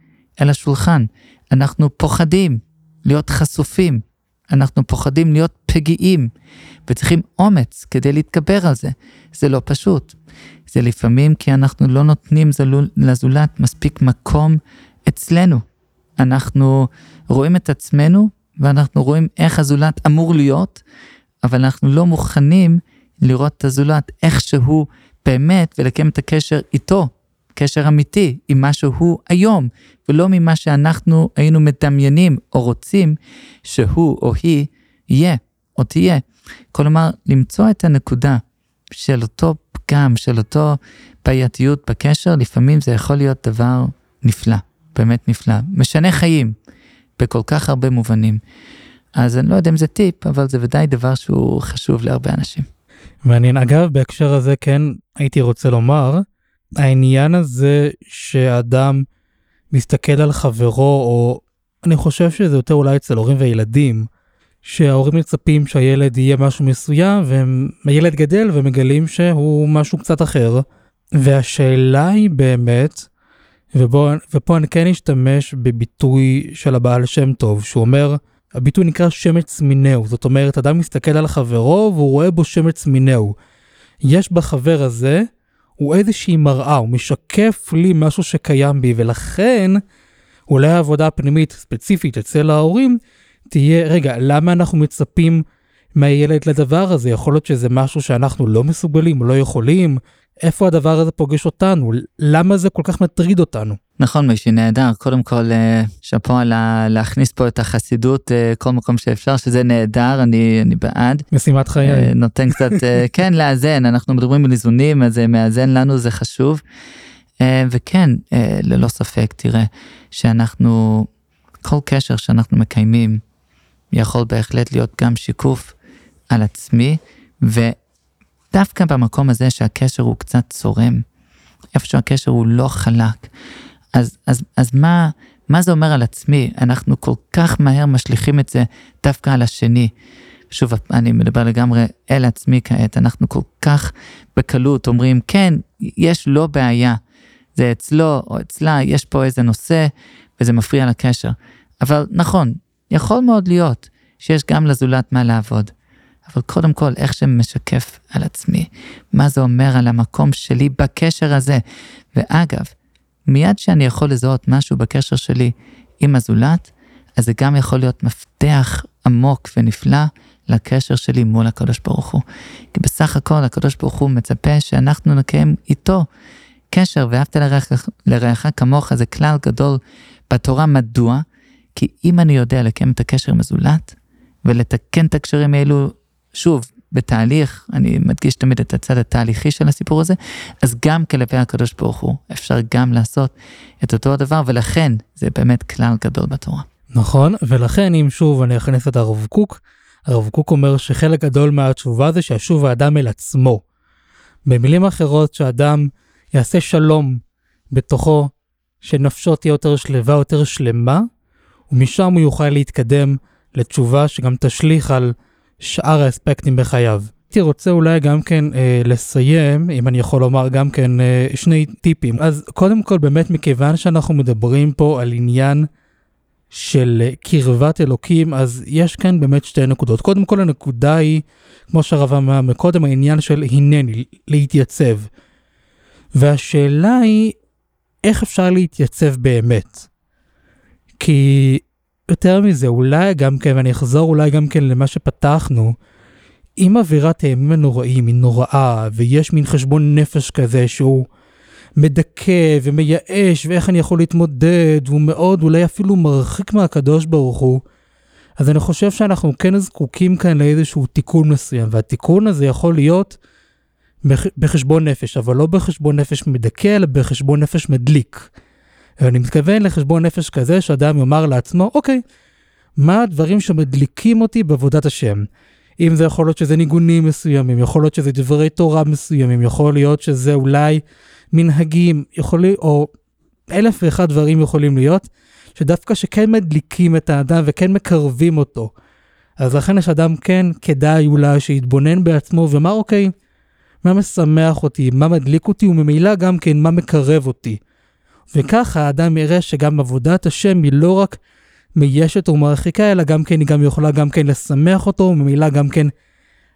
אל השולחן. אנחנו פוחדים להיות חשופים אנחנו פוחדים להיות פגיעים, וצריכים אומץ כדי להתגבר על זה. זה לא פשוט. זה לפעמים כי אנחנו לא נותנים לזולת מספיק מקום אצלנו. אנחנו רואים את עצמנו, ואנחנו רואים איך הזולת אמור להיות, אבל אנחנו לא מוכנים לראות את הזולת איך שהוא באמת, ולקיים את הקשר איתו, קשר אמיתי עם מה שהוא היום, ולא ממה שאנחנו היינו מדמיינים או רוצים שהוא או היא יהיה או תהיה. כלומר, למצוא את הנקודה של אותו פגם, של אותו בעייתיות בקשר, לפעמים זה יכול להיות דבר נפלא, באמת נפלא, משנה חיים בכל כך הרבה מובנים. אז אני לא יודע אם זה טיפ, אבל זה ודאי דבר שהוא חשוב להרבה אנשים. מעניין. אגב, בהקשר הזה כן הייתי רוצה לומר, העניין הזה שאדם מסתכל על חברו, או אני חושב שזה יותר אולי אצל הורים וילדים, שההורים מצפים שהילד יהיה משהו מסוים, והילד גדל ומגלים שהוא משהו קצת אחר. והשאלה היא באמת, ובוא, ופה אני כן אשתמש בביטוי של הבעל שם טוב, שהוא אומר, הביטוי נקרא שמץ מינהו, זאת אומרת, אדם מסתכל על חברו והוא רואה בו שמץ מינהו. יש בחבר הזה הוא איזושהי מראה, הוא משקף לי משהו שקיים בי, ולכן אולי העבודה הפנימית ספציפית אצל ההורים תהיה, רגע, למה אנחנו מצפים מהילד לדבר הזה? יכול להיות שזה משהו שאנחנו לא מסוגלים, לא יכולים, איפה הדבר הזה פוגש אותנו? למה זה כל כך מטריד אותנו? נכון, מישהי נהדר. קודם כל, אה, שאפו על להכניס פה את החסידות אה, כל מקום שאפשר, שזה נהדר, אני, אני בעד. משימת חיי. אה, נותן קצת, כן, לאזן, אנחנו מדברים על איזונים, אז מאזן לנו זה חשוב. וכן, ללא ספק, תראה, שאנחנו, כל קשר שאנחנו מקיימים, יכול בהחלט להיות גם שיקוף על עצמי, ו... דווקא במקום הזה שהקשר הוא קצת צורם, איפה שהקשר הוא לא חלק, אז, אז, אז מה, מה זה אומר על עצמי? אנחנו כל כך מהר משליכים את זה דווקא על השני. שוב, אני מדבר לגמרי אל עצמי כעת, אנחנו כל כך בקלות אומרים, כן, יש לו בעיה, זה אצלו או אצלה, יש פה איזה נושא וזה מפריע לקשר. אבל נכון, יכול מאוד להיות שיש גם לזולת מה לעבוד. אבל קודם כל, איך זה משקף על עצמי, מה זה אומר על המקום שלי בקשר הזה. ואגב, מיד שאני יכול לזהות משהו בקשר שלי עם הזולת, אז זה גם יכול להיות מפתח עמוק ונפלא לקשר שלי מול הקדוש ברוך הוא. כי בסך הכל הקדוש ברוך הוא מצפה שאנחנו נקיים איתו קשר, ואהבת לרעך כמוך זה כלל גדול בתורה. מדוע? כי אם אני יודע לקיים את הקשר עם הזולת, ולתקן את הקשרים האלו, שוב, בתהליך, אני מדגיש תמיד את הצד התהליכי של הסיפור הזה, אז גם כלפי הקדוש ברוך הוא אפשר גם לעשות את אותו הדבר, ולכן זה באמת כלל גדול בתורה. נכון, ולכן אם שוב אני אכנס את הרב קוק, הרב קוק אומר שחלק גדול מהתשובה זה שישוב האדם אל עצמו. במילים אחרות, שאדם יעשה שלום בתוכו, שנפשו תהיה יותר שלווה, יותר שלמה, ומשם הוא יוכל להתקדם לתשובה שגם תשליך על שאר האספקטים בחייו. הייתי רוצה אולי גם כן אה, לסיים, אם אני יכול לומר גם כן אה, שני טיפים. אז קודם כל באמת מכיוון שאנחנו מדברים פה על עניין של אה, קרבת אלוקים, אז יש כאן באמת שתי נקודות. קודם כל הנקודה היא, כמו שהרב אמר מקודם, העניין של הנני, להתייצב. והשאלה היא, איך אפשר להתייצב באמת? כי יותר מזה, אולי גם כן, ואני אחזור אולי גם כן למה שפתחנו, אם אווירת הימים הנוראים היא נוראה, ויש מין חשבון נפש כזה שהוא מדכא ומייאש, ואיך אני יכול להתמודד, והוא מאוד אולי אפילו מרחיק מהקדוש ברוך הוא, אז אני חושב שאנחנו כן זקוקים כאן לאיזשהו תיקון מסוים, והתיקון הזה יכול להיות בחשבון נפש, אבל לא בחשבון נפש מדכא, אלא בחשבון נפש מדליק. ואני מתכוון לחשבון נפש כזה שאדם יאמר לעצמו, אוקיי, מה הדברים שמדליקים אותי בעבודת השם? אם זה יכול להיות שזה ניגונים מסוימים, יכול להיות שזה דברי תורה מסוימים, יכול להיות שזה אולי מנהגים, יכול להיות, או אלף ואחד דברים יכולים להיות, שדווקא שכן מדליקים את האדם וכן מקרבים אותו. אז לכן יש אדם כן כדאי אולי שיתבונן בעצמו ויאמר אוקיי, מה משמח אותי, מה מדליק אותי, וממילא גם כן מה מקרב אותי. וככה האדם יראה שגם עבודת השם היא לא רק מיישת ומרחיקה, אלא גם כן היא גם יכולה גם כן לשמח אותו, וממילא גם כן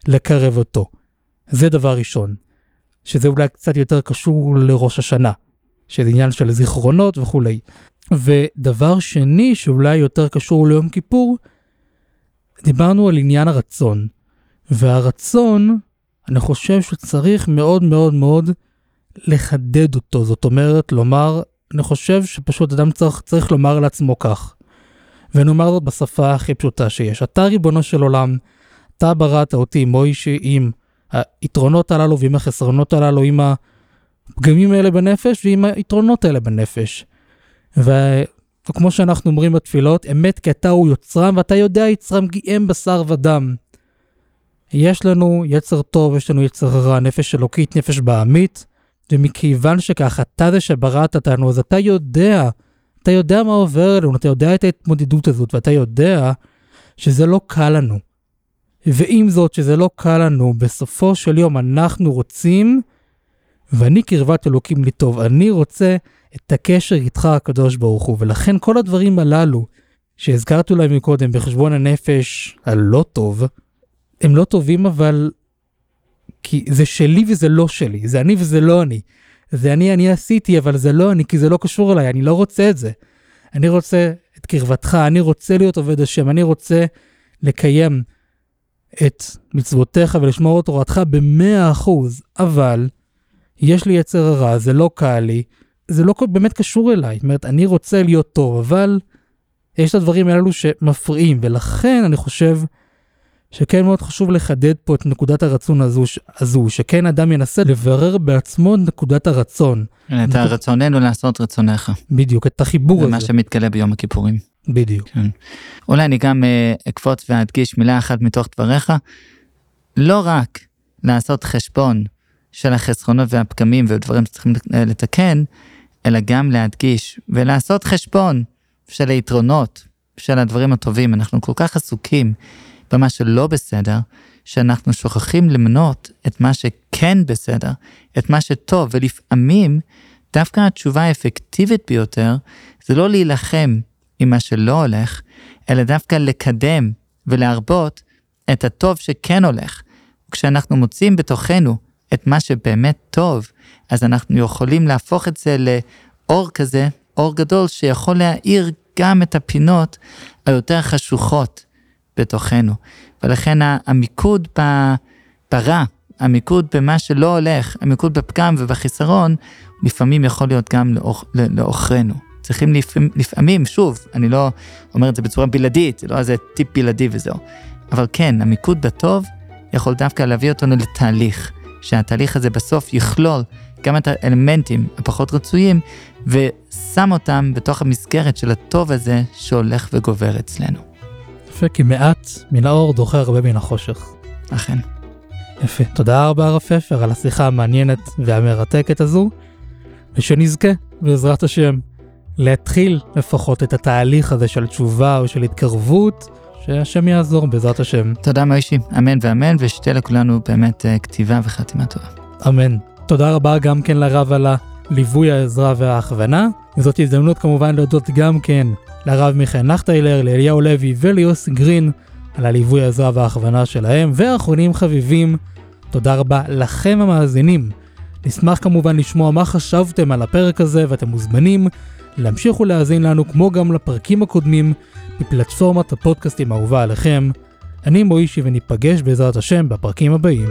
לקרב אותו. זה דבר ראשון, שזה אולי קצת יותר קשור לראש השנה, שזה עניין של זיכרונות וכולי. ודבר שני, שאולי יותר קשור ליום כיפור, דיברנו על עניין הרצון. והרצון, אני חושב שצריך מאוד מאוד מאוד לחדד אותו, זאת אומרת, לומר, אני חושב שפשוט אדם צריך, צריך לומר לעצמו כך. ונאמר זאת בשפה הכי פשוטה שיש. אתה ריבונו של עולם, אתה בראת אותי, מוישי, עם היתרונות הללו ועם החסרונות הללו, עם הפגמים האלה בנפש ועם היתרונות האלה בנפש. וכמו שאנחנו אומרים בתפילות, אמת כי אתה הוא יוצרם ואתה יודע יצרם גיהם בשר ודם. יש לנו יצר טוב, יש לנו יצר רע, נפש אלוקית, נפש בעמית, ומכיוון שכך, אתה זה שבראת אותנו, אז אתה יודע, אתה יודע מה עובר עלינו, אתה יודע את ההתמודדות הזאת, ואתה יודע שזה לא קל לנו. ועם זאת, שזה לא קל לנו, בסופו של יום אנחנו רוצים, ואני קרבת אלוקים לי טוב, אני רוצה את הקשר איתך הקדוש ברוך הוא, ולכן כל הדברים הללו שהזכרתי אולי מקודם בחשבון הנפש הלא טוב, הם לא טובים אבל כי זה שלי וזה לא שלי, זה אני וזה לא אני. זה אני, אני עשיתי, אבל זה לא אני, כי זה לא קשור אליי, אני לא רוצה את זה. אני רוצה את קרבתך, אני רוצה להיות עובד השם, אני רוצה לקיים את מצוותיך ולשמור את תורתך במאה אחוז, אבל יש לי יצר הרע, זה לא קל לי, זה לא באמת קשור אליי. זאת אומרת, אני רוצה להיות טוב, אבל יש את הדברים האלו שמפריעים, ולכן אני חושב שכן מאוד חשוב לחדד פה את נקודת הרצון הזו, הזו שכן אדם ינסה לברר בעצמו את נקודת הרצון. את. הרצוננו לעשות רצונך. בדיוק, את החיבור הזה. זה מה שמתגלה ביום הכיפורים. בדיוק. כן. אולי אני גם uh, אקפוץ ואדגיש מילה אחת מתוך דבריך. לא רק לעשות חשבון של החסכונות והפגמים ודברים שצריכים לתקן, אלא גם להדגיש ולעשות חשבון של היתרונות, של הדברים הטובים. אנחנו כל כך עסוקים במה שלא בסדר, שאנחנו שוכחים למנות את מה שכן בסדר, את מה שטוב, ולפעמים דווקא התשובה האפקטיבית ביותר זה לא להילחם עם מה שלא הולך, אלא דווקא לקדם ולהרבות את הטוב שכן הולך. כשאנחנו מוצאים בתוכנו את מה שבאמת טוב, אז אנחנו יכולים להפוך את זה לאור כזה, אור גדול שיכול להאיר גם את הפינות היותר חשוכות בתוכנו. ולכן המיקוד ברע, המיקוד במה שלא הולך, המיקוד בפגם ובחיסרון, לפעמים יכול להיות גם לעוכרינו. צריכים לפעמים, לפעמים, שוב, אני לא אומר את זה בצורה בלעדית, זה לא איזה טיפ בלעדי וזהו. אבל כן, המיקוד בטוב יכול דווקא להביא אותנו לתהליך, שהתהליך הזה בסוף יכלול גם את האלמנטים הפחות רצויים, ושם אותם בתוך המסגרת של הטוב הזה שהולך וגובר אצלנו. יפה, כי מעט מן האור דוחה הרבה מן החושך. אכן. יפה. תודה רבה הרב פפר על השיחה המעניינת והמרתקת הזו, ושנזכה, בעזרת השם, להתחיל לפחות את התהליך הזה של תשובה או של התקרבות, שהשם יעזור בעזרת השם. תודה מוישי, אמן ואמן, ושתהיה לכולנו באמת uh, כתיבה וחתימה טובה. אמן. תודה רבה גם כן לרב על הליווי, העזרה וההכוונה. וזאת הזדמנות כמובן להודות גם כן לרב מיכאל נחטיילר, לאליהו לוי וליוסי גרין על הליווי, העזרה וההכוונה שלהם. ואחרונים חביבים, תודה רבה לכם המאזינים. נשמח כמובן לשמוע מה חשבתם על הפרק הזה ואתם מוזמנים להמשיך ולהאזין לנו כמו גם לפרקים הקודמים בפלטפורמת הפודקאסטים האהובה עליכם. אני מוישי וניפגש בעזרת השם בפרקים הבאים.